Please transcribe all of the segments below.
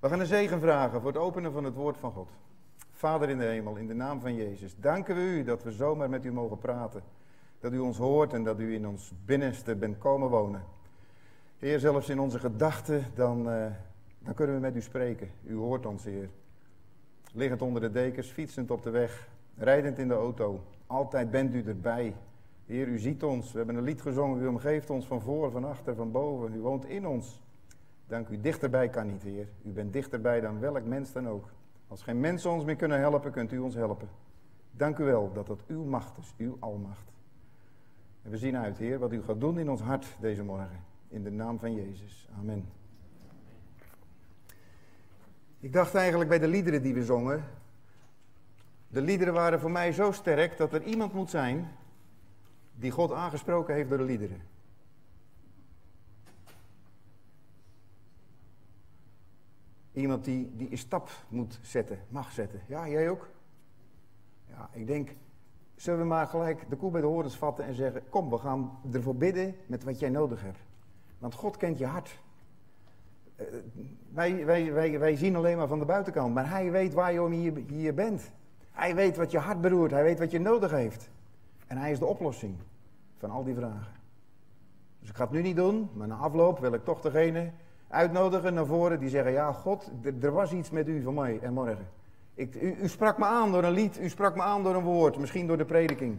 We gaan een zegen vragen voor het openen van het woord van God. Vader in de hemel, in de naam van Jezus, danken we u dat we zomaar met u mogen praten. Dat u ons hoort en dat u in ons binnenste bent komen wonen. Heer, zelfs in onze gedachten, dan, uh, dan kunnen we met u spreken. U hoort ons, Heer. Liggend onder de dekens, fietsend op de weg, rijdend in de auto. Altijd bent u erbij. Heer, u ziet ons. We hebben een lied gezongen. U omgeeft ons van voor, van achter, van boven. U woont in ons. Dank u. Dichterbij kan niet, Heer. U bent dichterbij dan welk mens dan ook. Als geen mensen ons meer kunnen helpen, kunt u ons helpen. Dank u wel dat dat uw macht is, uw almacht. En we zien uit, Heer, wat u gaat doen in ons hart deze morgen. In de naam van Jezus. Amen. Ik dacht eigenlijk bij de liederen die we zongen. De liederen waren voor mij zo sterk dat er iemand moet zijn die God aangesproken heeft door de liederen. Iemand die, die een stap moet zetten, mag zetten. Ja, jij ook? Ja, ik denk, zullen we maar gelijk de koe bij de horens vatten en zeggen: Kom, we gaan ervoor bidden met wat jij nodig hebt. Want God kent je hart. Uh, wij, wij, wij, wij zien alleen maar van de buitenkant, maar Hij weet waar je om hier, hier bent. Hij weet wat je hart beroert, Hij weet wat je nodig heeft. En Hij is de oplossing van al die vragen. Dus ik ga het nu niet doen, maar na afloop wil ik toch degene uitnodigen naar voren die zeggen: Ja, God, er was iets met u van mij en morgen. Ik, u, u, sprak me aan door een lied, u sprak me aan door een woord, misschien door de prediking.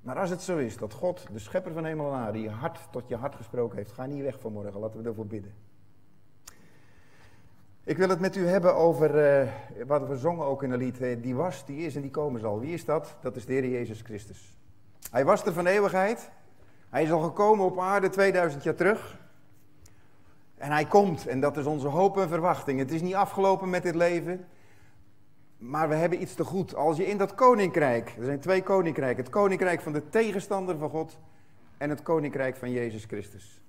Maar als het zo is dat God, de schepper van hemel en aarde, je hart tot je hart gesproken heeft, ga niet weg vanmorgen, laten we ervoor bidden. Ik wil het met u hebben over uh, wat we zongen ook in een lied. die was, die is en die komen zal. Wie is dat? Dat is de Heer Jezus Christus. Hij was er van eeuwigheid. Hij is al gekomen op aarde 2000 jaar terug. En hij komt en dat is onze hoop en verwachting. Het is niet afgelopen met dit leven. Maar we hebben iets te goed. Als je in dat koninkrijk, er zijn twee koninkrijken. Het koninkrijk van de tegenstander van God en het koninkrijk van Jezus Christus.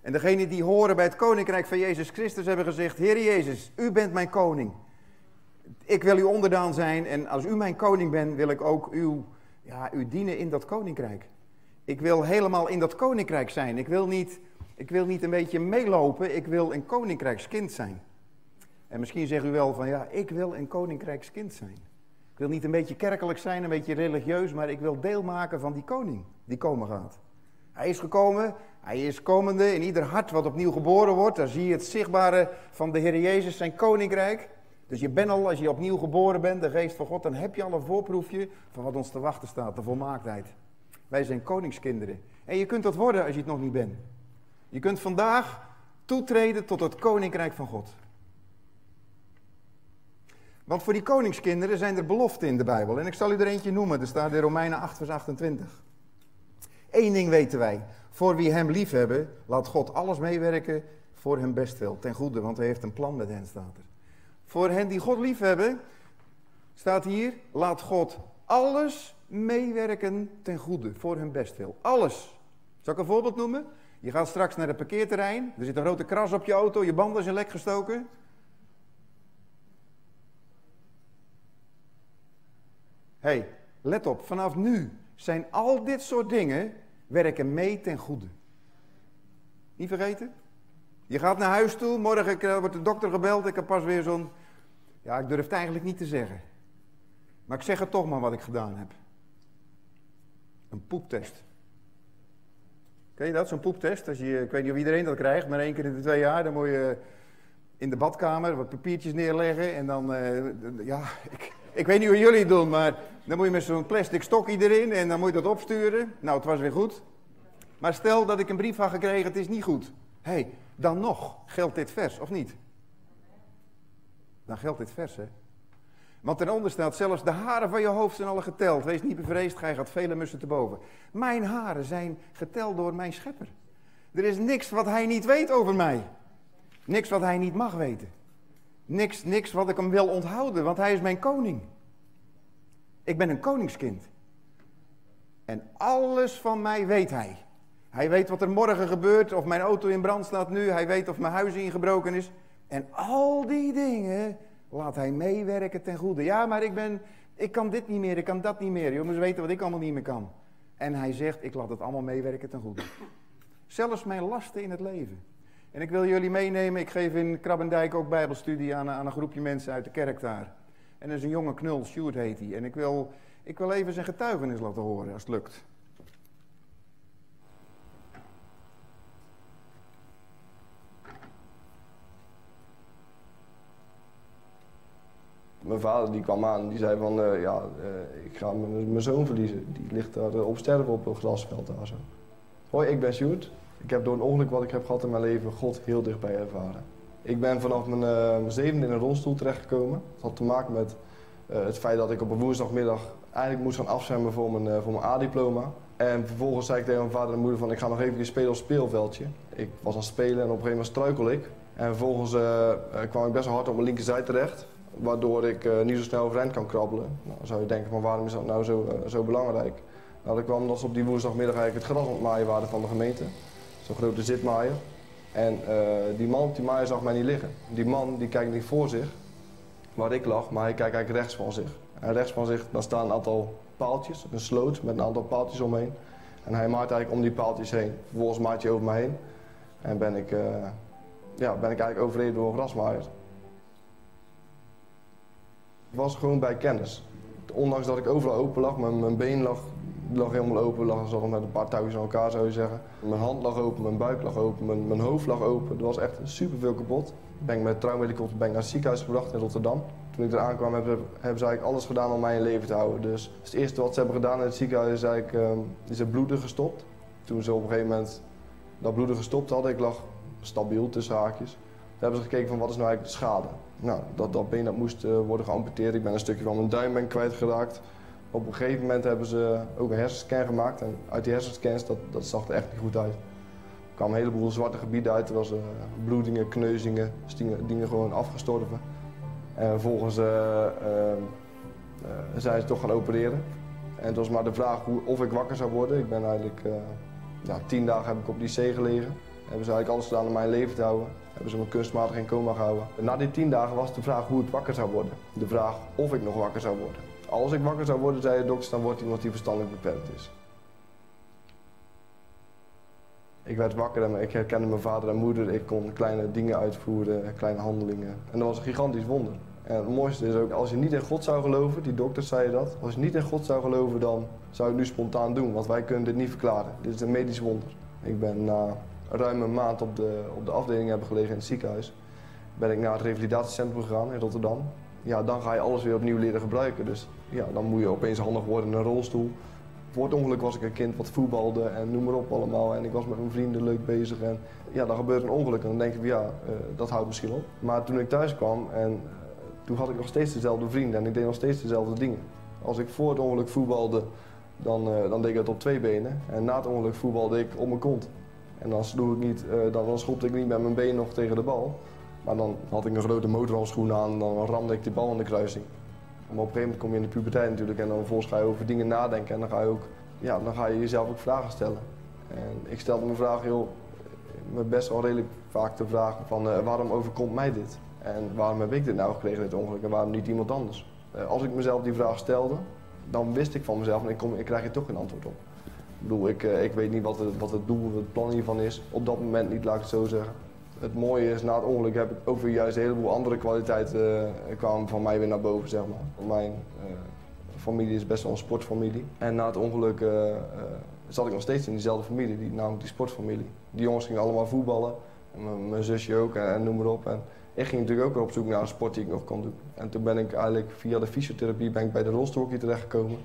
En degenen die horen bij het koninkrijk van Jezus Christus hebben gezegd: Heer Jezus, u bent mijn koning. Ik wil u onderdaan zijn en als u mijn koning bent, wil ik ook uw, ja, u dienen in dat koninkrijk. Ik wil helemaal in dat koninkrijk zijn. Ik wil niet, ik wil niet een beetje meelopen, ik wil een koninkrijkskind zijn. En misschien zegt u wel van ja, ik wil een koninkrijkskind zijn. Ik wil niet een beetje kerkelijk zijn, een beetje religieus, maar ik wil deel maken van die koning die komen gaat. Hij is gekomen, hij is komende in ieder hart wat opnieuw geboren wordt. Daar zie je het zichtbare van de Heer Jezus, zijn koninkrijk. Dus je bent al, als je opnieuw geboren bent, de geest van God, dan heb je al een voorproefje van wat ons te wachten staat, de volmaaktheid. Wij zijn koningskinderen. En je kunt dat worden als je het nog niet bent. Je kunt vandaag toetreden tot het koninkrijk van God. Want voor die koningskinderen zijn er beloften in de Bijbel. En ik zal u er eentje noemen. Er staat in Romeinen 8, vers 28. Eén ding weten wij. Voor wie hem lief hebben, laat God alles meewerken voor hem bestwil. Ten goede, want hij heeft een plan met hen, staat er. Voor hen die God lief hebben, staat hier, laat God alles meewerken ten goede, voor hun bestwil. Alles. Zal ik een voorbeeld noemen? Je gaat straks naar het parkeerterrein, er zit een grote kras op je auto, je banden zijn lek gestoken. hey, let op, vanaf nu zijn al dit soort dingen werken mee ten goede. Niet vergeten? Je gaat naar huis toe, morgen wordt de dokter gebeld, ik heb pas weer zo'n... Ja, ik durf het eigenlijk niet te zeggen. Maar ik zeg het toch maar wat ik gedaan heb. Een poeptest. Ken je dat, zo'n poeptest? Als je, ik weet niet of iedereen dat krijgt, maar één keer in de twee jaar, dan moet je in de badkamer wat papiertjes neerleggen en dan, uh, ja, ik, ik weet niet hoe jullie het doen, maar dan moet je met zo'n plastic stokje erin en dan moet je dat opsturen. Nou, het was weer goed. Maar stel dat ik een brief had gekregen, het is niet goed. Hé, hey, dan nog, geldt dit vers, of niet? Dan geldt dit vers, hè? Want ten onder staat, zelfs de haren van je hoofd zijn alle geteld. Wees niet bevreesd, gij gaat vele mussen te boven. Mijn haren zijn geteld door mijn schepper. Er is niks wat hij niet weet over mij. Niks wat hij niet mag weten. Niks, niks wat ik hem wil onthouden, want hij is mijn koning. Ik ben een koningskind. En alles van mij weet hij. Hij weet wat er morgen gebeurt, of mijn auto in brand staat nu. Hij weet of mijn huis ingebroken is. En al die dingen laat hij meewerken ten goede. Ja, maar ik ben, ik kan dit niet meer, ik kan dat niet meer. Jongens weten wat ik allemaal niet meer kan. En hij zegt, ik laat het allemaal meewerken ten goede. Zelfs mijn lasten in het leven. En ik wil jullie meenemen, ik geef in Krabbendijk ook bijbelstudie aan, aan een groepje mensen uit de kerk daar. En er is een jonge knul, Sjoerd heet hij. En ik wil, ik wil even zijn getuigenis laten horen, als het lukt. Mijn vader die kwam aan, die zei van, uh, ja, uh, ik ga mijn zoon verliezen. Die ligt daar op sterven op een grasveld daar zo. Hoi, ik ben Sjoerd. Ik heb door een ongeluk wat ik heb gehad in mijn leven God heel dichtbij ervaren. Ik ben vanaf mijn, zevende in een rolstoel terechtgekomen. Dat had te maken met het feit dat ik op een woensdagmiddag eigenlijk moest gaan afzemmen voor mijn, voor mijn A-diploma. En vervolgens zei ik tegen mijn vader en moeder van ik ga nog even spelen op speelveldje. Ik was aan het spelen en op een gegeven moment struikel ik. En vervolgens kwam ik best wel hard op mijn linkerzij terecht waardoor ik uh, niet zo snel overeind kan krabbelen. Nou, zou je denken van waarom is dat nou zo, uh, zo belangrijk? Nou, dat kwam omdat op die woensdagmiddag eigenlijk het gras aan het maaien waren van de gemeente. Zo'n grote zitmaaier. En uh, die man die maaier zag mij niet liggen. Die man die kijkt niet voor zich, waar ik lag, maar hij kijkt eigenlijk rechts van zich. En rechts van zich, daar staan een aantal paaltjes, een sloot met een aantal paaltjes omheen. En hij maait eigenlijk om die paaltjes heen. Vervolgens maait hij over mij heen. En ben ik, ja, ben ik eigenlijk overreden door een grasmaaier. Was gewoon bij kennis. Ondanks dat ik overal open lag, mijn, mijn been lag, lag helemaal open, lag zo met een paar touwtjes aan elkaar zou je zeggen. Mijn hand lag open, mijn buik lag open, mijn, mijn hoofd lag open. Er was echt superveel kapot. Ben met traumahelikopter ben ik naar het ziekenhuis gebracht in Rotterdam. Toen ik er aankwam hebben, ze eigenlijk alles gedaan om mij in leven te houden. Dus het eerste wat ze hebben gedaan in het ziekenhuis is eigenlijk um, is het bloeden gestopt. Toen ze op een gegeven moment dat bloeden gestopt hadden, ik lag stabiel tussen haakjes. Hebben ze gekeken van wat is nou eigenlijk de schade. Nou, dat, dat been dat moest uh, worden geamputeerd. Ik ben een stukje van mijn duim ben kwijtgeraakt. Op een gegeven moment hebben ze ook een hersenscan gemaakt. En uit die hersenscans, dat, dat zag er echt niet goed uit. Er kwamen een heleboel zwarte gebieden uit. Er was uh, bloedingen, kneuzingen, dingen, dingen gewoon afgestorven. En vervolgens uh, zijn ze toch gaan opereren. En het was maar de vraag hoe, of ik wakker zou worden. Ik ben eigenlijk, ja, tien dagen heb ik op die C gelegen. Hebben ze eigenlijk alles gedaan om mijn leven te houden hebben ze me kunstmatig in coma gehouden. Na die tien dagen was de vraag hoe ik wakker zou worden. De vraag of ik nog wakker zou worden. Als ik wakker zou worden, zei de dokter, dan wordt iemand die verstandelijk beperkt is. Ik werd wakker en ik herkende mijn vader en moeder. Ik kon kleine dingen uitvoeren, kleine handelingen. En dat was een gigantisch wonder. En het mooiste is ook, als je niet in God zou geloven, die dokters zeiden dat. Als je niet in God zou geloven, dan zou je het nu spontaan doen. Want wij kunnen dit niet verklaren. Dit is een medisch wonder. Ik ben na ruim een maand op de, op de afdeling hebben gelegen in het ziekenhuis, ben ik naar het revalidatiecentrum gegaan in Rotterdam. Ja, dan ga je alles weer opnieuw leren gebruiken. Dus ja, dan moet je opeens handig worden in een rolstoel. Voor het ongeluk was ik een kind wat voetbalde en noem maar op allemaal. En ik was met mijn vrienden leuk bezig. En ja, dan gebeurt een ongeluk en dan denk ik, ja, uh, dat houdt misschien op. Maar toen ik thuis kwam en uh, toen had ik nog steeds dezelfde vrienden en ik deed nog steeds dezelfde dingen. Als ik voor het ongeluk voetbalde, dan, uh, dan deed ik het op twee benen. En na het ongeluk voetbalde ik op mijn kont. En dan, sloeg ik niet, uh, dan, dan schopte ik niet met mijn been nog tegen de bal. Maar dan had ik een grote motorhandschoen aan en dan ramde ik die bal in de kruising. Maar op een gegeven moment kom je in de puberteit natuurlijk en dan vervolgens ga je over dingen nadenken en dan ga je ook, ja, dan ga je jezelf ook vragen stellen. En ik stelde me vraag, joh, me best wel redelijk vaak de vraag van uh, waarom overkomt mij dit? En waarom heb ik dit nou gekregen, dit ongeluk, en waarom niet iemand anders? Uh, als ik mezelf die vraag stelde, dan wist ik van mezelf en ik, kom, ik krijg er toch geen antwoord op. Ik ik, eh, ik weet niet wat het, wat het doel, het plan hiervan is. Op dat moment niet, laat ik het zo zeggen. Het mooie is, na het ongeluk heb ik ook weer juist een heleboel andere kwaliteiten uh, kwamen van mij weer naar boven, zeg maar. Mijn uh, familie is best wel een sportfamilie. En na het ongeluk zat ik nog steeds in diezelfde familie, die, namelijk die sportfamilie. Die jongens gingen allemaal voetballen, en mijn zusje ook en, en, noem maar op. En ik ging natuurlijk ook weer op zoek naar een sport die ik nog kon doen. En toen ben ik eigenlijk via de fysiotherapie ben ik bij de rolstoelhockey terechtgekomen.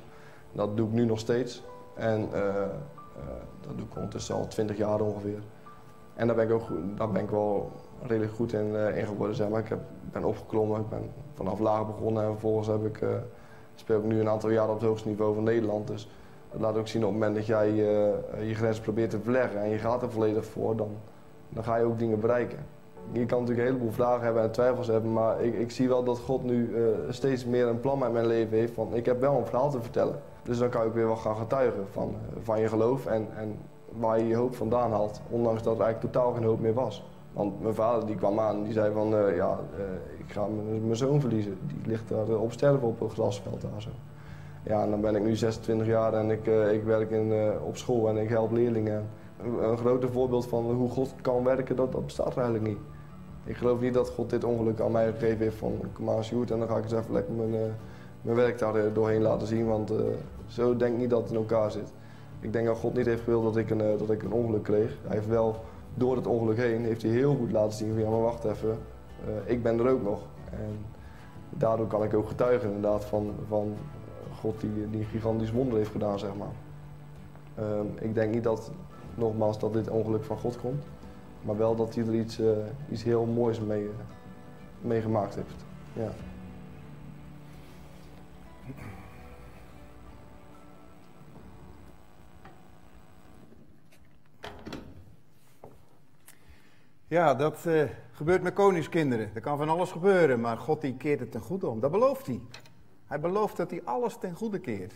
Dat doe ik nu nog steeds. En uh, uh, dat doe ik ondertussen al 20 jaar ongeveer. En daar ben ik, ook, daar ben ik wel redelijk goed in, uh, geworden. Zeg maar. Ik heb, ben opgeklommen, ik ben vanaf laag begonnen en vervolgens heb ik, speel ik nu een aantal jaren op het hoogste niveau van Nederland. Dus dat laat ook zien op het moment dat jij je grens probeert te verleggen en je gaat er volledig voor, dan, dan ga je ook dingen bereiken. Je kan natuurlijk een heleboel vragen hebben en twijfels hebben, maar ik, ik zie wel dat God nu steeds meer een plan met mijn leven heeft. Ik heb wel een verhaal te vertellen. Dus dan kan je ook weer wel gaan getuigen van, eh, van je geloof en, en waar je je hoop vandaan haalt. Ondanks dat er eigenlijk totaal geen hoop meer was. Want mijn vader die kwam aan die zei van uh, ja, uh, ik ga mijn zoon verliezen. Die ligt daar op sterven op een grasveld daar zo. Ja, en dan ben ik nu 26 jaar en ik, ik werk in, op school en ik help leerlingen. een, een voorbeeld van hoe God kan werken, dat, dat bestaat eigenlijk niet. Ik geloof niet dat God dit ongeluk aan mij gegeven heeft van kom maar shoot en dan ga ik eens even lekker mijn, mijn werk daar doorheen laten zien. Want zo denk ik niet dat het in elkaar zit. Ik denk dat God niet heeft gewild dat ik een, uh, dat ik een ongeluk kreeg. Hij heeft wel door het ongeluk heen heeft hij heel goed laten zien van ja maar wacht even, ik ben er ook nog. En daardoor kan ik ook getuigen inderdaad van, van God die, die een gigantisch wonder heeft gedaan zeg maar. Um, ik denk niet dat, nogmaals, dat dit ongeluk van God komt. Maar wel dat hij er iets, uh, iets heel moois mee, mee gemaakt heeft. Ja. Ja, dat uh, gebeurt met koningskinderen. Er kan van alles gebeuren, maar God die keert het ten goede om. Dat belooft hij. Hij belooft dat hij alles ten goede keert.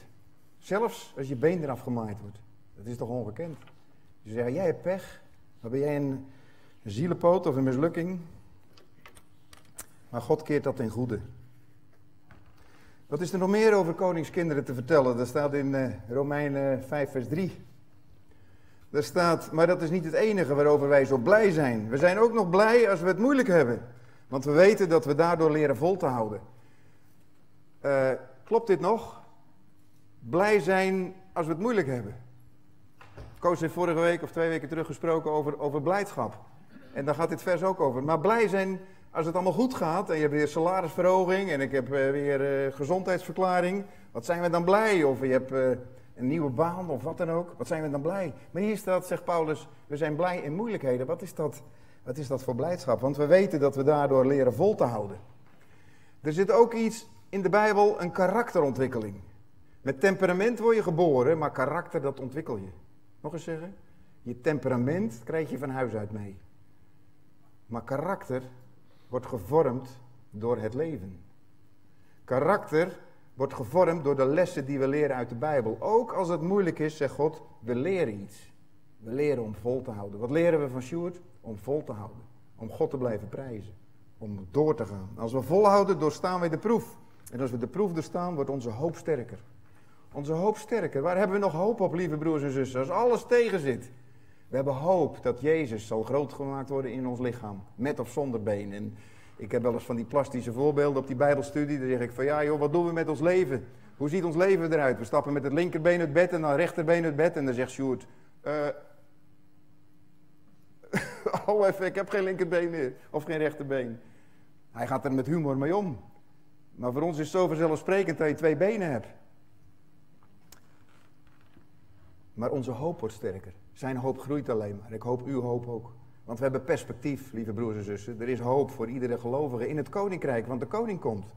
Zelfs als je been eraf gemaaid wordt. Dat is toch ongekend? Je zegt, jij hebt pech. Dan ben jij een, een zielenpoot of een mislukking. Maar God keert dat ten goede. Wat is er nog meer over koningskinderen te vertellen? Dat staat in uh, Romeinen 5, vers 3. Daar staat, maar dat is niet het enige waarover wij zo blij zijn. We zijn ook nog blij als we het moeilijk hebben. Want we weten dat we daardoor leren vol te houden. Uh, klopt dit nog? Blij zijn als we het moeilijk hebben. Koos heeft vorige week of twee weken terug gesproken over, over blijdschap. En daar gaat dit vers ook over. Maar blij zijn als het allemaal goed gaat en je hebt weer salarisverhoging en ik heb uh, weer uh, gezondheidsverklaring. Wat zijn we dan blij? Of je hebt een nieuwe baan of wat dan ook. Wat zijn we dan blij? Maar hier staat, zegt Paulus, we zijn blij in moeilijkheden. Wat is dat, wat is dat voor blijdschap? Want we weten dat we daardoor leren vol te houden. Er zit ook iets in de Bijbel, een karakterontwikkeling. Met temperament word je geboren, maar karakter dat ontwikkel je. Nog eens zeggen. Je temperament krijg je van huis uit mee. Maar karakter wordt gevormd door het leven. Karakter wordt gevormd door de lessen die we leren uit de Bijbel. Ook als het moeilijk is, zegt God, we leren iets. We leren om vol te houden. Wat leren we van Sjoerd? Om vol te houden. Om God te blijven prijzen. Om door te gaan. Als we volhouden, doorstaan wij de proef. En als we de proef doorstaan, wordt onze hoop sterker. Onze hoop sterker. Waar hebben we nog hoop op, lieve broers en zussen? Als alles tegen zit. We hebben hoop dat Jezus zal groot gemaakt worden in ons lichaam. Met of zonder been. En ik heb wel eens van die plastische voorbeelden op die Bijbelstudie. Dan zeg ik van ja joh, wat doen we met ons leven? Hoe ziet ons leven eruit? We stappen met het linkerbeen uit bed en dan rechterbeen uit bed. En dan zegt Sjoerd... Uh, oh even, ik heb geen linkerbeen meer. Of geen rechterbeen. Hij gaat er met humor mee om. Maar voor ons is het zo vanzelfsprekend dat je twee benen hebt. Maar onze hoop wordt sterker. Zijn hoop groeit alleen maar. Ik hoop uw hoop ook. Want we hebben perspectief, lieve broers en zussen. Er is hoop voor iedere gelovige in het koninkrijk, want de koning komt.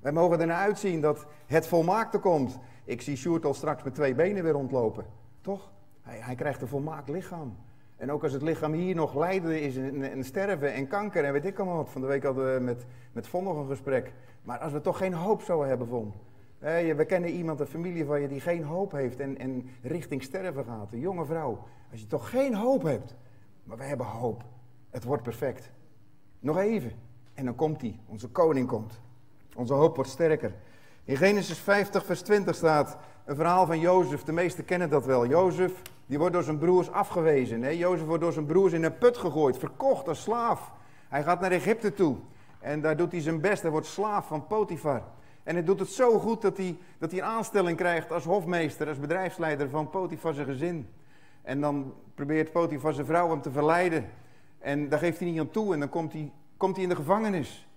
Wij mogen ernaar uitzien dat het volmaakte komt. Ik zie Sjoerd al straks met twee benen weer rondlopen. Toch? Hij, hij krijgt een volmaakt lichaam. En ook als het lichaam hier nog lijden is en, en, sterven en kanker en weet ik allemaal wat. Van de week hadden we met, met Von nog een gesprek. Maar als we toch geen hoop zouden hebben, Von. we kennen iemand, een familie van je, die geen hoop heeft en, en richting sterven gaat. Een jonge vrouw. Als je toch geen hoop hebt, maar we hebben hoop. Het wordt perfect. Nog even. En dan komt hij. Onze koning komt. Onze hoop wordt sterker. In Genesis 50, vers 20 staat een verhaal van Jozef. De meesten kennen dat wel. Jozef, die wordt door zijn broers afgewezen. Hè? Jozef wordt door zijn broers in een put gegooid, verkocht als slaaf. Hij gaat naar Egypte toe. En daar doet hij zijn best. Hij wordt slaaf van Potifar. En hij doet het zo goed dat hij, dat hij een aanstelling krijgt als hofmeester, als bedrijfsleider van Potifar zijn gezin. En dan probeert Potifar zijn vrouw hem te verleiden. En daar geeft hij niet aan toe en dan komt hij, komt hij in de gevangenis.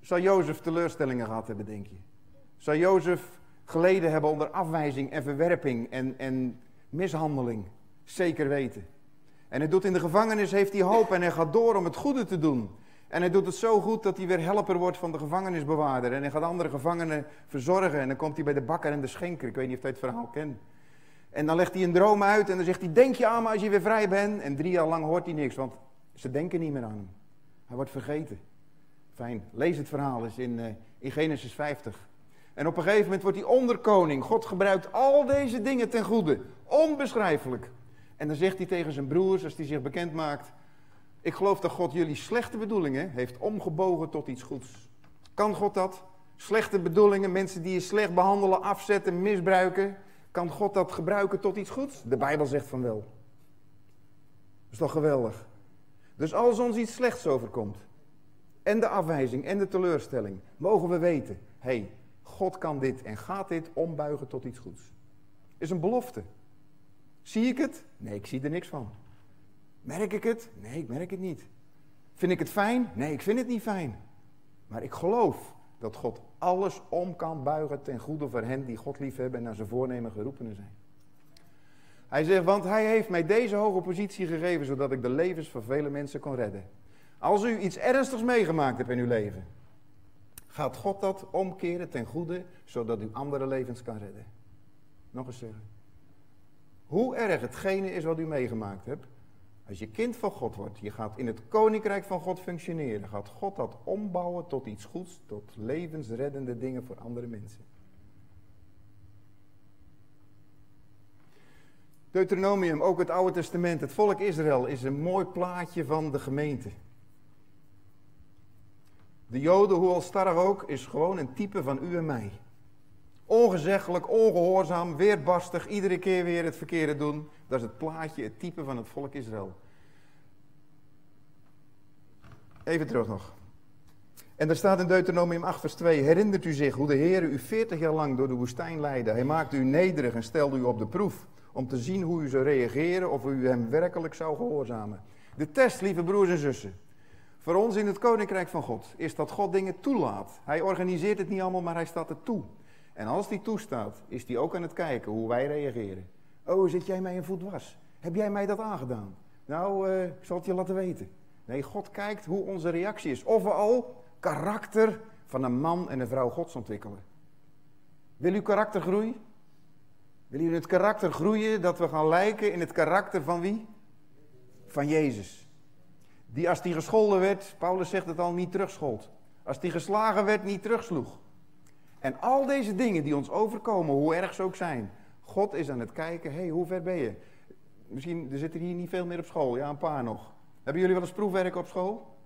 Zou Jozef teleurstellingen gehad hebben, denk je? Zou Jozef geleden hebben onder afwijzing en verwerping en, en mishandeling? Zeker weten. En hij doet in de gevangenis, heeft hij hoop en hij gaat door om het goede te doen. En hij doet het zo goed dat hij weer helper wordt van de gevangenisbewaarder. En hij gaat andere gevangenen verzorgen. En dan komt hij bij de bakker en de schenker. Ik weet niet of hij het verhaal kent. En dan legt hij een droom uit en dan zegt hij, denk je aan me als je weer vrij bent? En drie jaar lang hoort hij niks, want ze denken niet meer aan hem. Hij wordt vergeten. Fijn, lees het verhaal eens in, uh, in Genesis 50. En op een gegeven moment wordt hij onderkoning. God gebruikt al deze dingen ten goede. Onbeschrijfelijk. En dan zegt hij tegen zijn broers, als hij zich bekend maakt... Ik geloof dat God jullie slechte bedoelingen heeft omgebogen tot iets goeds. Kan God dat? Slechte bedoelingen, mensen die je slecht behandelen, afzetten, misbruiken. Kan God dat gebruiken tot iets goeds? De Bijbel zegt van wel. Dat is toch geweldig? Dus als ons iets slechts overkomt, en de afwijzing en de teleurstelling, mogen we weten, hé, hey, God kan dit en gaat dit ombuigen tot iets goeds. Is een belofte. Zie ik het? Nee, ik zie er niks van. Merk ik het? Nee, ik merk het niet. Vind ik het fijn? Nee, ik vind het niet fijn. Maar ik geloof dat God alles om kan buigen ten goede voor hen die God liefhebben en naar zijn voornemen geroepenen zijn. Hij zegt, want hij heeft mij deze hoge positie gegeven, zodat ik de levens van vele mensen kon redden. Als u iets ernstigs meegemaakt hebt in uw leven, gaat God dat omkeren ten goede, zodat u andere levens kan redden. Nog eens zeggen. Hoe erg hetgene is wat u meegemaakt hebt, als je kind van God wordt, je gaat in het koninkrijk van God functioneren, gaat God dat ombouwen tot iets goeds, tot levensreddende dingen voor andere mensen. Deuteronomium, ook het Oude Testament, het volk Israël is een mooi plaatje van de gemeente. De Joden, hoe alstarrig ook, is gewoon een type van u en mij. Ongezeggelijk, ongehoorzaam, weerbarstig, iedere keer weer het verkeerde doen. Dat is het plaatje, het type van het volk Israël. Even terug nog. En er staat in Deuteronomium 8 vers 2, herinnert u zich hoe de Heer u 40 jaar lang door de woestijn leidde. Hij maakte u nederig en stelde u op de proef om te zien hoe u zou reageren of u hem werkelijk zou gehoorzamen. De test, lieve broers en zussen, voor ons in het koninkrijk van God, is dat God dingen toelaat. Hij organiseert het niet allemaal, maar hij staat er toe. En als die toestaat, is hij ook aan het kijken hoe wij reageren. Oh, zit jij mij een voet was? Heb jij mij dat aangedaan? Nou, uh, ik zal het je laten weten. Nee, God kijkt hoe onze reactie is. Of we al karakter van een man en een vrouw Gods ontwikkelen. Wil u karakter groeien? Wil u in het karakter groeien dat we gaan lijken in het karakter van wie? Van Jezus. Die als die gescholden werd, Paulus zegt het al, niet terugschold. Als die geslagen werd, niet terugsloeg. En al deze dingen die ons overkomen, hoe erg ze ook zijn. God is aan het kijken, hé, hey, hoe ver ben je? Misschien, er zitten hier niet veel meer op school, ja, een paar nog. Hebben jullie wel eens proefwerk op school?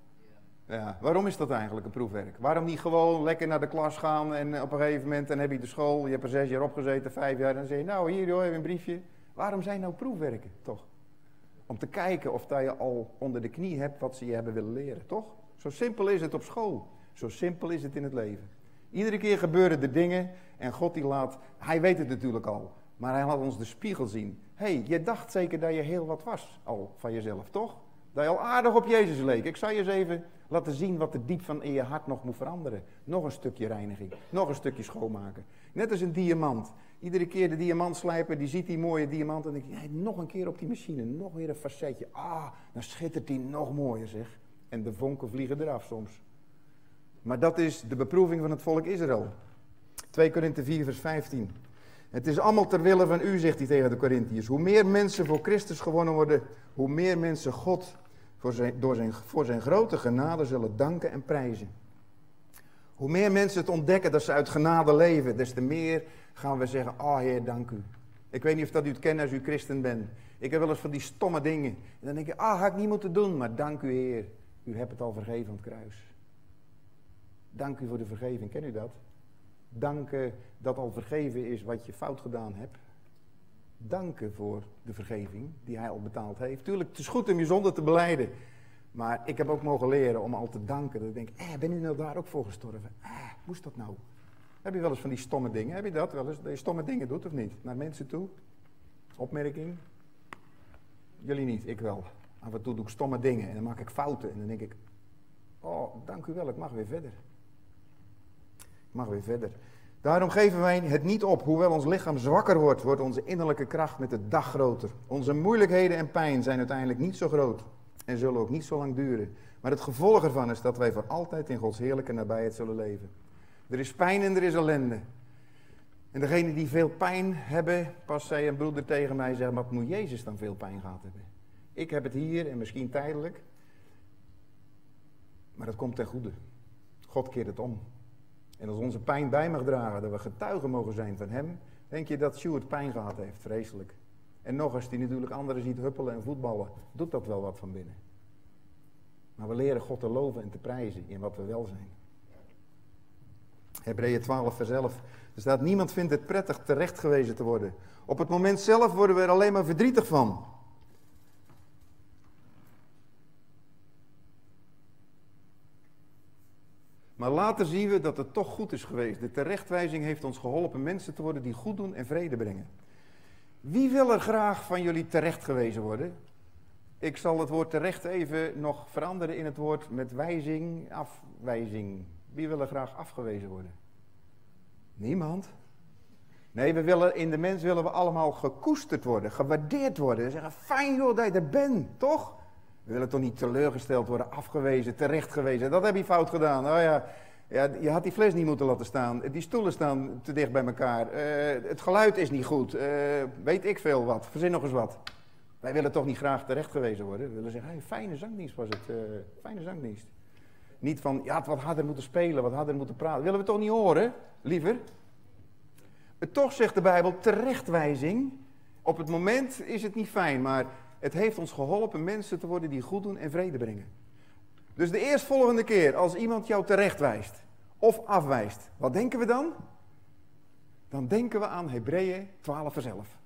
Ja, waarom is dat eigenlijk een proefwerk? Waarom niet gewoon lekker naar de klas gaan en op een gegeven moment dan heb je de school, je hebt er zes jaar opgezeten, vijf jaar, en dan zeg je, nou hier joh, even een briefje. Waarom zijn nou proefwerken, toch? Om te kijken of dat je al onder de knie hebt wat ze je hebben willen leren, toch? Zo simpel is het op school. Zo simpel is het in het leven. Iedere keer gebeuren er dingen en God die laat, hij weet het natuurlijk al, maar hij laat ons de spiegel zien. Hey, je dacht zeker dat je heel wat was al van jezelf, toch? Dat je al aardig op Jezus leek. Ik zal je eens even laten zien wat er diep van in je hart nog moet veranderen. Nog een stukje reiniging, nog een stukje schoonmaken. Net als een diamant. Iedere keer de diamant slijpen, die ziet die mooie diamant en denkt, hey, nog een keer op die machine, nog weer een facetje. Ah, dan schittert die nog mooier zeg. En de vonken vliegen eraf soms. Maar dat is de beproeving van het volk Israël. 2 Korinthe 4 vers 15. Het is allemaal ter wille van u, zegt hij tegen de Corinthiërs. Hoe meer mensen voor Christus gewonnen worden, hoe meer mensen God voor zijn, door zijn, voor zijn grote genade zullen danken en prijzen. Hoe meer mensen het ontdekken dat ze uit genade leven, des te meer gaan we zeggen, oh, Heer, dank u. Ik weet niet of dat u het kent als u christen bent. Ik heb wel eens van die stomme dingen. En dan denk je, ah, had ik niet moeten doen, maar dank u Heer. U hebt het al vergeven aan het kruis. Dank u voor de vergeving, ken u dat? Danken dat al vergeven is wat je fout gedaan hebt. Danken voor de vergeving die hij al betaald heeft. Tuurlijk, het is goed om je zonde te beleiden. Maar ik heb ook mogen leren om al te danken. Dat ik denk, eh, ben u nou daar ook voor gestorven? Eh, moest dat nou? Heb je wel eens van die stomme dingen? Heb je dat wel eens? Dat je stomme dingen doet of niet? Naar mensen toe? Opmerking? Jullie niet, ik wel. Af en toe doe ik stomme dingen en dan maak ik fouten. En dan denk ik, oh, dank u wel, ik mag weer verder. Mag weer verder. Daarom geven wij het niet op. Hoewel ons lichaam zwakker wordt, wordt onze innerlijke kracht met de dag groter. Onze moeilijkheden en pijn zijn uiteindelijk niet zo groot en zullen ook niet zo lang duren. Maar het gevolg ervan is dat wij voor altijd in Gods heerlijke nabijheid zullen leven. Er is pijn en er is ellende. En degene die veel pijn hebben, pas zei een broeder tegen mij, zeg, wat moet Jezus dan veel pijn gehad hebben? Ik heb het hier en misschien tijdelijk, maar het komt ten goede. God keert het om. En als onze pijn bij mag dragen, dat we getuigen mogen zijn van hem, denk je dat Stuart pijn gehad heeft, vreselijk. En nog als hij natuurlijk anderen ziet huppelen en voetballen, doet dat wel wat van binnen. Maar we leren God te loven en te prijzen in wat we wel zijn. Hebreeën 12 vers 11. Er staat, niemand vindt het prettig terecht gewezen te worden. Op het moment zelf worden we er alleen maar verdrietig van. Maar later zien we dat het toch goed is geweest. De terechtwijzing heeft ons geholpen mensen te worden die goed doen en vrede brengen. Wie wil er graag van jullie terecht gewezen worden? Ik zal het woord terecht even nog veranderen in het woord met wijzing, afwijzing. Wie wil er graag afgewezen worden? Niemand. Nee, we willen, in de mens willen we allemaal gekoesterd worden, gewaardeerd worden. Zeggen, fijn joh dat je er bent, toch? We willen toch niet teleurgesteld worden, afgewezen, terechtgewezen. Dat heb je fout gedaan. Oh ja, ja, je had die fles niet moeten laten staan. Die stoelen staan te dicht bij elkaar. Uh, het geluid is niet goed. Uh, weet ik veel wat. Verzin nog eens wat. Wij willen toch niet graag terechtgewezen worden. We willen zeggen, fijne zangdienst was het. Uh, fijne zangdienst. Niet van, ja, het wat harder moeten spelen, wat harder moeten praten. willen we toch niet horen, liever? Toch zegt de Bijbel terechtwijzing. Op het moment is het niet fijn, maar het heeft ons geholpen mensen te worden die goed doen en vrede brengen. Dus de eerstvolgende keer als iemand jou terechtwijst of afwijst, wat denken we dan? Dan denken we aan Hebreeën 12 vers 11.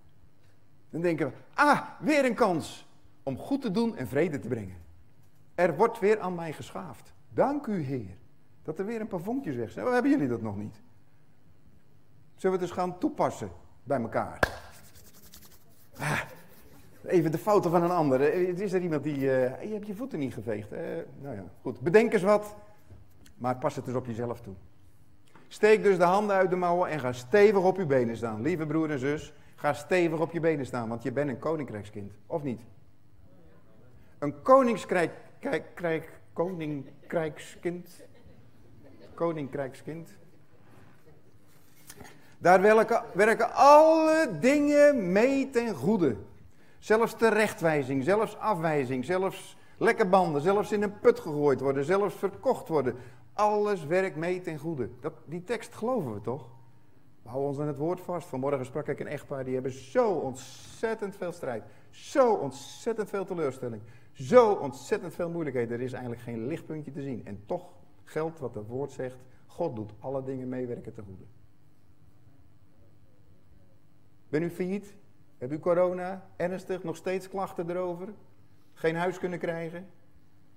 Dan denken we, ah, weer een kans om goed te doen en vrede te brengen. Er wordt weer aan mij geschaafd. Dank u Heer, dat er weer een paar vonkjes weg zijn. Waarom hebben jullie dat nog niet? Zullen we het gaan toepassen bij elkaar? Ah, even de fouten van een ander. Eh, is er iemand die. Je hebt je voeten niet geveegd. Uh, nou ja, goed. Bedenk eens wat, maar pas het eens op jezelf toe. Steek dus de handen uit de mouwen en ga stevig op je benen staan. Lieve broer en zus, ga stevig op je benen staan, want je bent een koninkrijkskind. Of niet? Een koningskrijk, kijk, koninkrijkskind. Koninkrijkskind. Daar werken alle dingen mee ten goede. Zelfs terechtwijzing, zelfs afwijzing, zelfs lekke banden, zelfs in een put gegooid worden, zelfs verkocht worden. Alles werkt mee ten goede. Dat, die tekst geloven we toch? We houden ons aan het woord vast. Vanmorgen sprak ik een echtpaar, die hebben zo ontzettend veel strijd. Zo ontzettend veel teleurstelling. Zo ontzettend veel moeilijkheden. Er is eigenlijk geen lichtpuntje te zien. En toch geldt wat het woord zegt. God doet alle dingen meewerken ten goede. Ben u failliet? Heb u corona? Ernstig? Nog steeds klachten erover? Geen huis kunnen krijgen?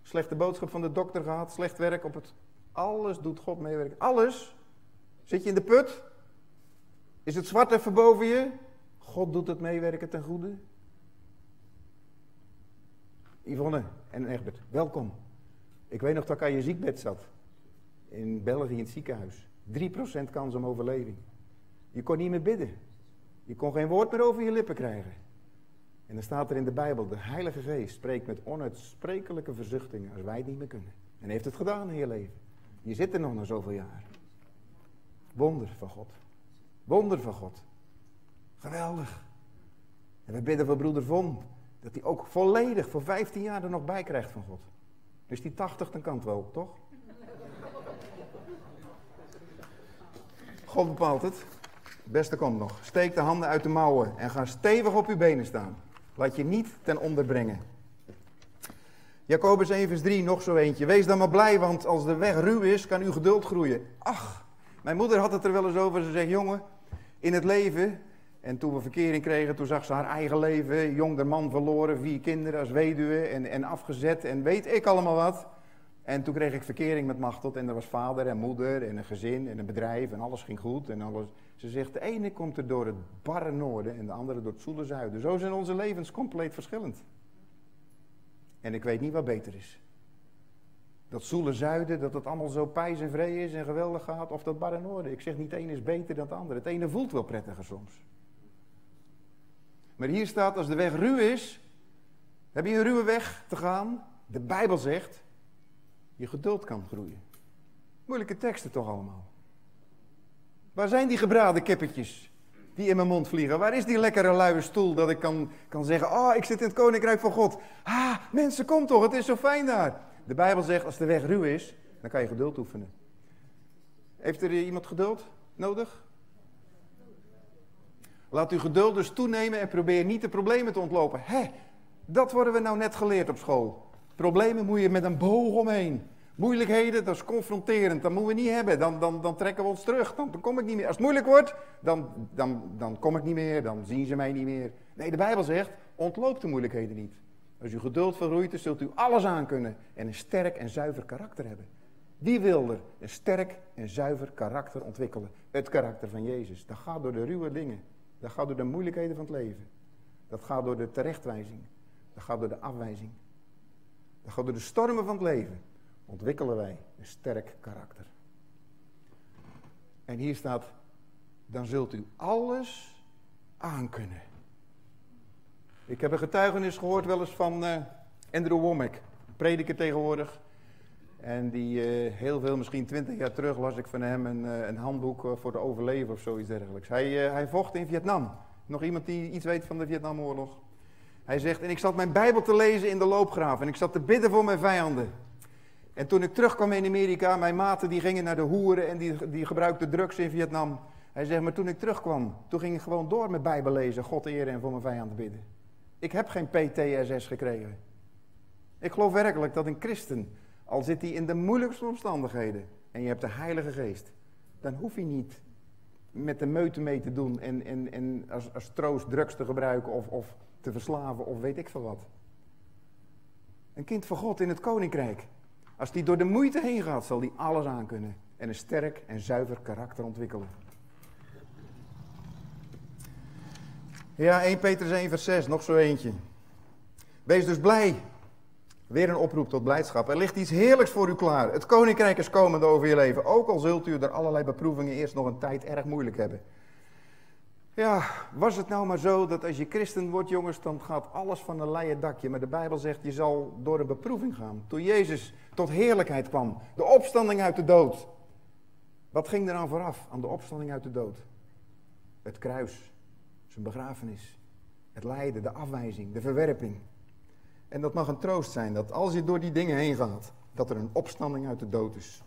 Slechte boodschap van de dokter gehad? Slecht werk op het... Alles doet God meewerken. Alles? Zit je in de put? Is het zwart even boven je? God doet het meewerken ten goede. Yvonne en Egbert, welkom. Ik weet nog dat ik aan je ziekbed zat. In België in het ziekenhuis. 3% kans om overleving. Je kon niet meer bidden. Je kon geen woord meer over je lippen krijgen. En dan staat er in de Bijbel, de Heilige Geest spreekt met onuitsprekelijke verzuchtingen als wij het niet meer kunnen. En heeft het gedaan in je leven. Je zit er nog na zoveel jaar. Wonder van God. Wonder van God. Geweldig. En we bidden voor broeder Von, dat hij ook volledig voor 15 jaar er nog bij krijgt van God. Dus die 80, dan kan het wel, toch? God bepaalt het. Beste komt nog. Steek de handen uit de mouwen en ga stevig op uw benen staan. Laat je niet ten onder brengen. Jacobus 1 vers 3, nog zo eentje. Wees dan maar blij, want als de weg ruw is, kan uw geduld groeien. Ach, mijn moeder had het er wel eens over. Ze zegt, jongen, in het leven... En toen we verkering kregen, toen zag ze haar eigen leven. Jong de man verloren, vier kinderen als weduwe en, en afgezet en weet ik allemaal wat. En toen kreeg ik verkering met Machteld en er was vader en moeder en een gezin en een bedrijf en alles ging goed. En alles. Ze zegt, de ene komt er door het barre noorden en de andere door het zoele zuiden. Zo zijn onze levens compleet verschillend. En ik weet niet wat beter is. Dat zoele zuiden, dat het allemaal zo pijs en vree is en geweldig gaat, of dat barre noorden. Ik zeg niet, het ene is beter dan het andere. Het ene voelt wel prettiger soms. Maar hier staat, als de weg ruw is, heb je een ruwe weg te gaan. De Bijbel zegt, je geduld kan groeien. Moeilijke teksten toch allemaal. Waar zijn die gebraden kippetjes die in mijn mond vliegen? Waar is die lekkere luie stoel dat ik kan, kan zeggen, oh, ik zit in het koninkrijk van God. Ah, mensen, kom toch, het is zo fijn daar. De Bijbel zegt, als de weg ruw is, dan kan je geduld oefenen. Heeft er iemand geduld nodig? Laat uw geduld dus toenemen en probeer niet de problemen te ontlopen. Hé, dat worden we nou net geleerd op school. Problemen moet je met een boog omheen. Moeilijkheden, dat is confronterend. Dat moeten we niet hebben. Dan, dan, dan trekken we ons terug. Dan, dan, kom ik niet meer. Als het moeilijk wordt, dan, dan, dan kom ik niet meer. Dan zien ze mij niet meer. Nee, de Bijbel zegt, ontloop de moeilijkheden niet. Als u geduld vergroeit, dan zult u alles aankunnen. En een sterk en zuiver karakter hebben. Wie wil er een sterk en zuiver karakter ontwikkelen? Het karakter van Jezus. Dat gaat door de ruwe dingen. Dat gaat door de moeilijkheden van het leven. Dat gaat door de terechtwijzing. Dat gaat door de afwijzing. Door de stormen van het leven. Ontwikkelen wij een sterk karakter. En hier staat, dan zult u alles aankunnen. Ik heb een getuigenis gehoord wel eens van uh, Andrew Womack, prediker tegenwoordig. En die uh, heel veel, misschien twintig jaar terug, las ik van hem een, uh, een handboek voor de overleven of zoiets dergelijks. Hij, hij vocht in Vietnam. Nog iemand die iets weet van de Vietnamoorlog? Hij zegt, en ik zat mijn Bijbel te lezen in de loopgraaf en ik zat te bidden voor mijn vijanden. En toen ik terugkwam in Amerika, mijn maten die gingen naar de hoeren en die, die gebruikten drugs in Vietnam. Hij zegt, maar toen ik terugkwam, toen ging ik gewoon door met Bijbel lezen, God eren en voor mijn vijanden bidden. Ik heb geen PTSS gekregen. Ik geloof werkelijk dat een christen, al zit hij in de moeilijkste omstandigheden en je hebt de Heilige Geest, dan hoef je niet met de meute mee te doen en, en, en als, als troost drugs te gebruiken of, of te verslaven of weet ik veel wat. Een kind van God in het koninkrijk. Als die door de moeite heen gaat, zal die alles aankunnen en een sterk en zuiver karakter ontwikkelen. Ja, 1 Petrus 1 vers 6, nog zo eentje. Wees dus blij. Weer een oproep tot blijdschap. Er ligt iets heerlijks voor u klaar. Het koninkrijk is komend over je leven. Ook al zult u er allerlei beproevingen eerst nog een tijd erg moeilijk hebben. Ja, was het nou maar zo dat als je christen wordt, jongens, dan gaat alles van een leien dakje. Maar de Bijbel zegt, je zal door een beproeving gaan. Toen Jezus tot heerlijkheid kwam, de opstanding uit de dood. Wat ging er aan vooraf aan de opstanding uit de dood? Het kruis, zijn begrafenis, het lijden, de afwijzing, de verwerping. En dat mag een troost zijn, dat als je door die dingen heen gaat, dat er een opstanding uit de dood is.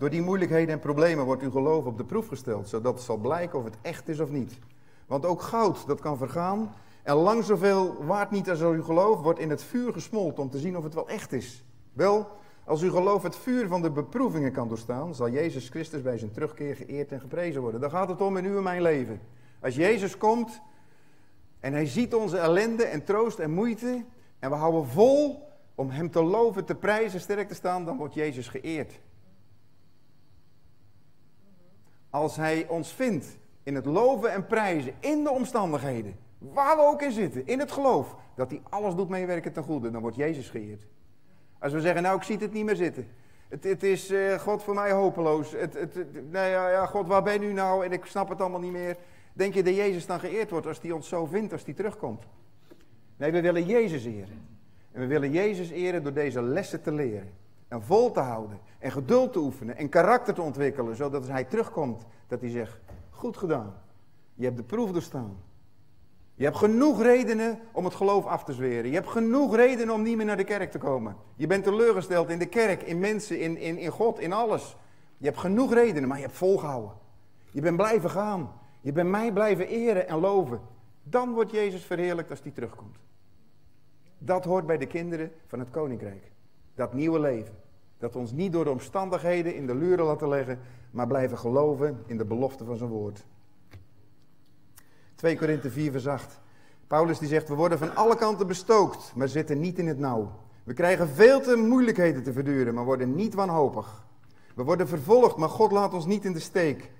Door die moeilijkheden en problemen wordt uw geloof op de proef gesteld, zodat het zal blijken of het echt is of niet. Want ook goud, dat kan vergaan, en lang zoveel waard niet als uw geloof, wordt in het vuur gesmolten om te zien of het wel echt is. Wel, als uw geloof het vuur van de beproevingen kan doorstaan, zal Jezus Christus bij zijn terugkeer geëerd en geprezen worden. Daar gaat het om in uw en mijn leven. Als Jezus komt en hij ziet onze ellende en troost en moeite, en we houden vol om hem te loven, te prijzen, sterk te staan, dan wordt Jezus geëerd. Als hij ons vindt in het loven en prijzen, in de omstandigheden, waar we ook in zitten, in het geloof, dat hij alles doet meewerken ten goede, dan wordt Jezus geëerd. Als we zeggen, nou ik zie het niet meer zitten. Het, het is, uh, God, voor mij hopeloos. Het, het, nee, ja, ja, God, waar ben u nou? En ik snap het allemaal niet meer. Denk je dat Jezus dan geëerd wordt als hij ons zo vindt, als hij terugkomt? Nee, we willen Jezus eren. En we willen Jezus eren door deze lessen te leren. En vol te houden. En geduld te oefenen. En karakter te ontwikkelen. Zodat als hij terugkomt, dat hij zegt, goed gedaan. Je hebt de proef doorstaan. Je hebt genoeg redenen om het geloof af te zweren. Je hebt genoeg redenen om niet meer naar de kerk te komen. Je bent teleurgesteld in de kerk, in mensen, in, in, in God, in alles. Je hebt genoeg redenen, maar je hebt volgehouden. Je bent blijven gaan. Je bent mij blijven eren en loven. Dan wordt Jezus verheerlijkt als hij terugkomt. Dat hoort bij de kinderen van het koninkrijk. Dat nieuwe leven. Dat ons niet door de omstandigheden in de luren laten leggen, maar blijven geloven in de belofte van zijn woord. 2 Korinthe 4 vers 8. Paulus die zegt, we worden van alle kanten bestookt, maar zitten niet in het nauw. We krijgen veel te moeilijkheden te verduren, maar worden niet wanhopig. We worden vervolgd, maar God laat ons niet in de steek.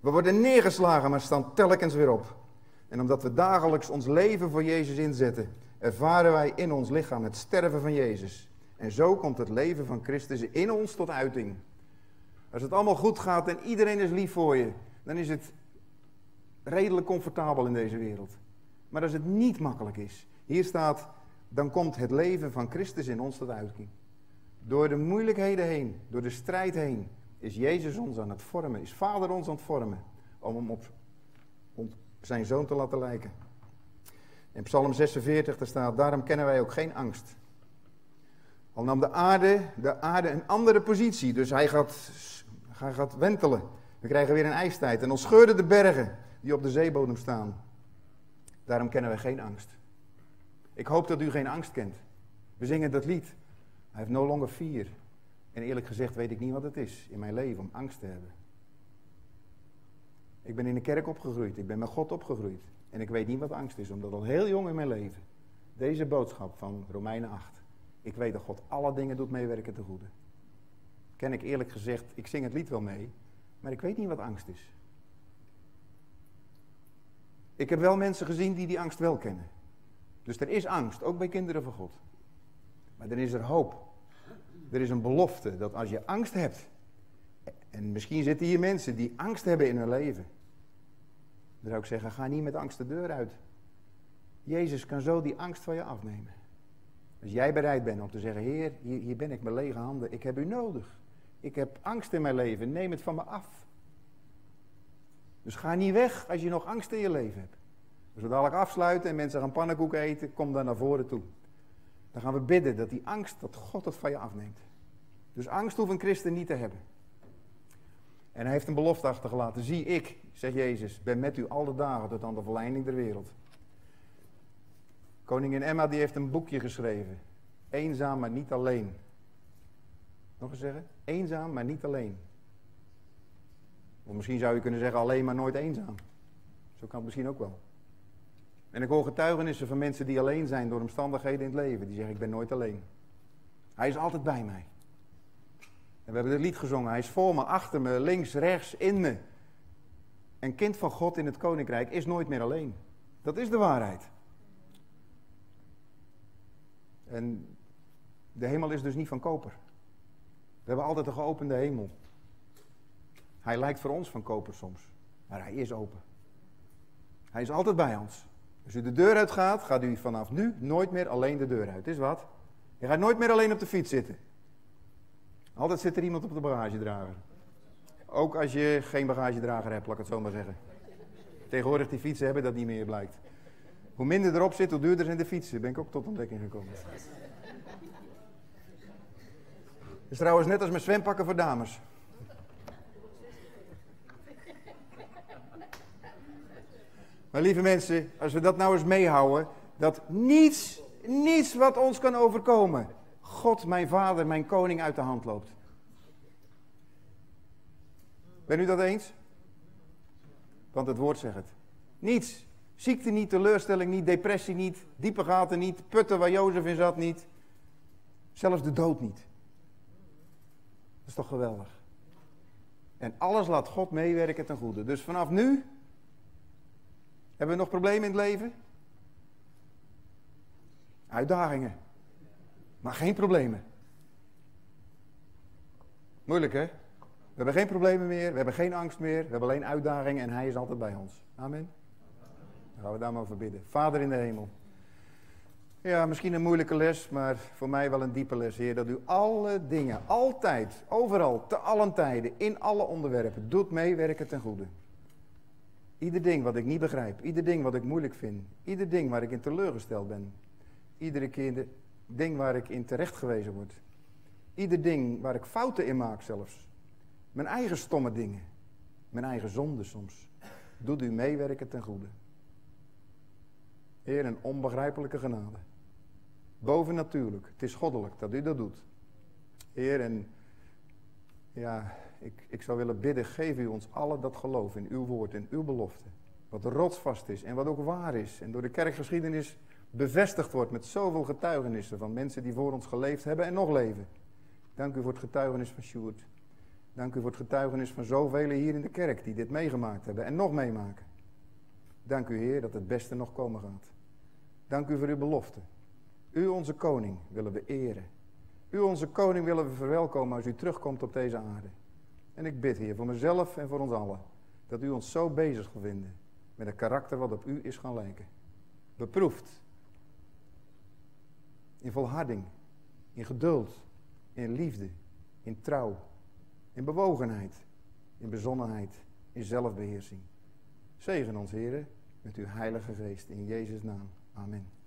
We worden neergeslagen, maar staan telkens weer op. En omdat we dagelijks ons leven voor Jezus inzetten, ervaren wij in ons lichaam het sterven van Jezus. En zo komt het leven van Christus in ons tot uiting. Als het allemaal goed gaat en iedereen is lief voor je, dan is het redelijk comfortabel in deze wereld. Maar als het niet makkelijk is, hier staat, dan komt het leven van Christus in ons tot uiting. Door de moeilijkheden heen, door de strijd heen, is Jezus ons aan het vormen, is Vader ons aan het vormen, om hem op, zijn zoon te laten lijken. In Psalm 46 daar staat, daarom kennen wij ook geen angst. Al nam de aarde, de aarde een andere positie, dus hij gaat, hij gaat wentelen. We krijgen weer een ijstijd en dan scheurden de bergen die op de zeebodem staan. Daarom kennen we geen angst. Ik hoop dat u geen angst kent. We zingen dat lied. Hij heeft no longer fear. En eerlijk gezegd weet ik niet wat het is in mijn leven om angst te hebben. Ik ben in de kerk opgegroeid. Ik ben met God opgegroeid. En ik weet niet wat angst is, omdat al heel jong in mijn leven deze boodschap van Romeinen 8. Ik weet dat God alle dingen doet meewerken te goede. ken ik eerlijk gezegd, ik zing het lied wel mee, maar ik weet niet wat angst is. Ik heb wel mensen gezien die die angst wel kennen. Dus er is angst, ook bij kinderen van God. Maar er is er hoop. Er is een belofte dat als je angst hebt, en misschien zitten hier mensen die angst hebben in hun leven, dan zou ik zeggen, ga niet met angst de deur uit. Jezus kan zo die angst van je afnemen. Als jij bereid bent om te zeggen, Heer, hier, hier ben ik met lege handen, ik heb u nodig. Ik heb angst in mijn leven, neem het van me af. Dus ga niet weg als je nog angst in je leven hebt. Als we dadelijk afsluiten en mensen gaan pannenkoeken eten, kom dan naar voren toe. Dan gaan we bidden dat die angst, dat God het van je afneemt. Dus angst hoeft een christen niet te hebben. En hij heeft een belofte achtergelaten. Zie ik, zegt Jezus, ben met u alle dagen tot aan de verleiding der wereld. Koningin Emma die heeft een boekje geschreven. Eenzaam, maar niet alleen. Nog eens zeggen? Eenzaam, maar niet alleen. Of misschien zou je kunnen zeggen alleen, maar nooit eenzaam. Zo kan het misschien ook wel. En ik hoor getuigenissen van mensen die alleen zijn door omstandigheden in het leven. Die zeggen, ik ben nooit alleen. Hij is altijd bij mij. En we hebben het lied gezongen. Hij is voor me, achter me, links, rechts, in me. Een kind van God in het koninkrijk is nooit meer alleen. Dat is de waarheid. En de hemel is dus niet van koper. We hebben altijd een geopende hemel. Hij lijkt voor ons van koper soms, maar hij is open. Hij is altijd bij ons. Als u de deur uitgaat, gaat u vanaf nu nooit meer alleen de deur uit. Is wat? Je gaat nooit meer alleen op de fiets zitten. Altijd zit er iemand op de bagagedrager. Ook als je geen bagagedrager hebt, laat ik het zo maar zeggen. Tegenwoordig die fietsen hebben dat niet meer, blijkt. Hoe minder erop zit, hoe duurder zijn de fietsen. Ben ik ook tot ontdekking gekomen. Dat is trouwens net als met zwempakken voor dames. Maar lieve mensen, als we dat nou eens meehouden, dat niets, niets wat ons kan overkomen, God, mijn vader, mijn koning uit de hand loopt. Ben u dat eens? Want het woord zegt het. Niets. Ziekte niet, teleurstelling niet, depressie niet, diepe gaten niet, putten waar Jozef in zat niet. Zelfs de dood niet. Dat is toch geweldig. En alles laat God meewerken ten goede. Dus vanaf nu hebben we nog problemen in het leven? Uitdagingen. Maar geen problemen. Moeilijk hè? We hebben geen problemen meer, we hebben geen angst meer, we hebben alleen uitdagingen en Hij is altijd bij ons. Amen. Gaan we daar maar over bidden. Vader in de hemel. Ja, misschien een moeilijke les, maar voor mij wel een diepe les, Heer. Dat u alle dingen, altijd, overal, te allen tijden, in alle onderwerpen, doet meewerken ten goede. Ieder ding wat ik niet begrijp, ieder ding wat ik moeilijk vind, ieder ding waar ik in teleurgesteld ben, iedere keer de ding waar ik in terecht gewezen word, ieder ding waar ik fouten in maak zelfs, mijn eigen stomme dingen, mijn eigen zonde soms, doet u meewerken ten goede. Heer, een onbegrijpelijke genade. Bovennatuurlijk, het is goddelijk dat u dat doet. Heer, en ja, ik, ik zou willen bidden, geef u ons alle dat geloof in uw woord en uw belofte. Wat rotsvast is en wat ook waar is. En door de kerkgeschiedenis bevestigd wordt met zoveel getuigenissen van mensen die voor ons geleefd hebben en nog leven. Dank u voor het getuigenis van Sjoerd. Dank u voor het getuigenis van zoveel hier in de kerk die dit meegemaakt hebben en nog meemaken. Dank u Heer dat het beste nog komen gaat. Dank u voor uw belofte. U onze koning willen we eren. U onze koning willen we verwelkomen als u terugkomt op deze aarde. En ik bid, Heer, voor mezelf en voor ons allen, dat u ons zo bezig zal vinden met een karakter wat op u is gaan lijken. Beproefd. In volharding, in geduld, in liefde, in trouw, in bewogenheid, in bezonnenheid, in zelfbeheersing. Zegen ons, Heer, met uw heilige geest in Jezus' naam. Amen.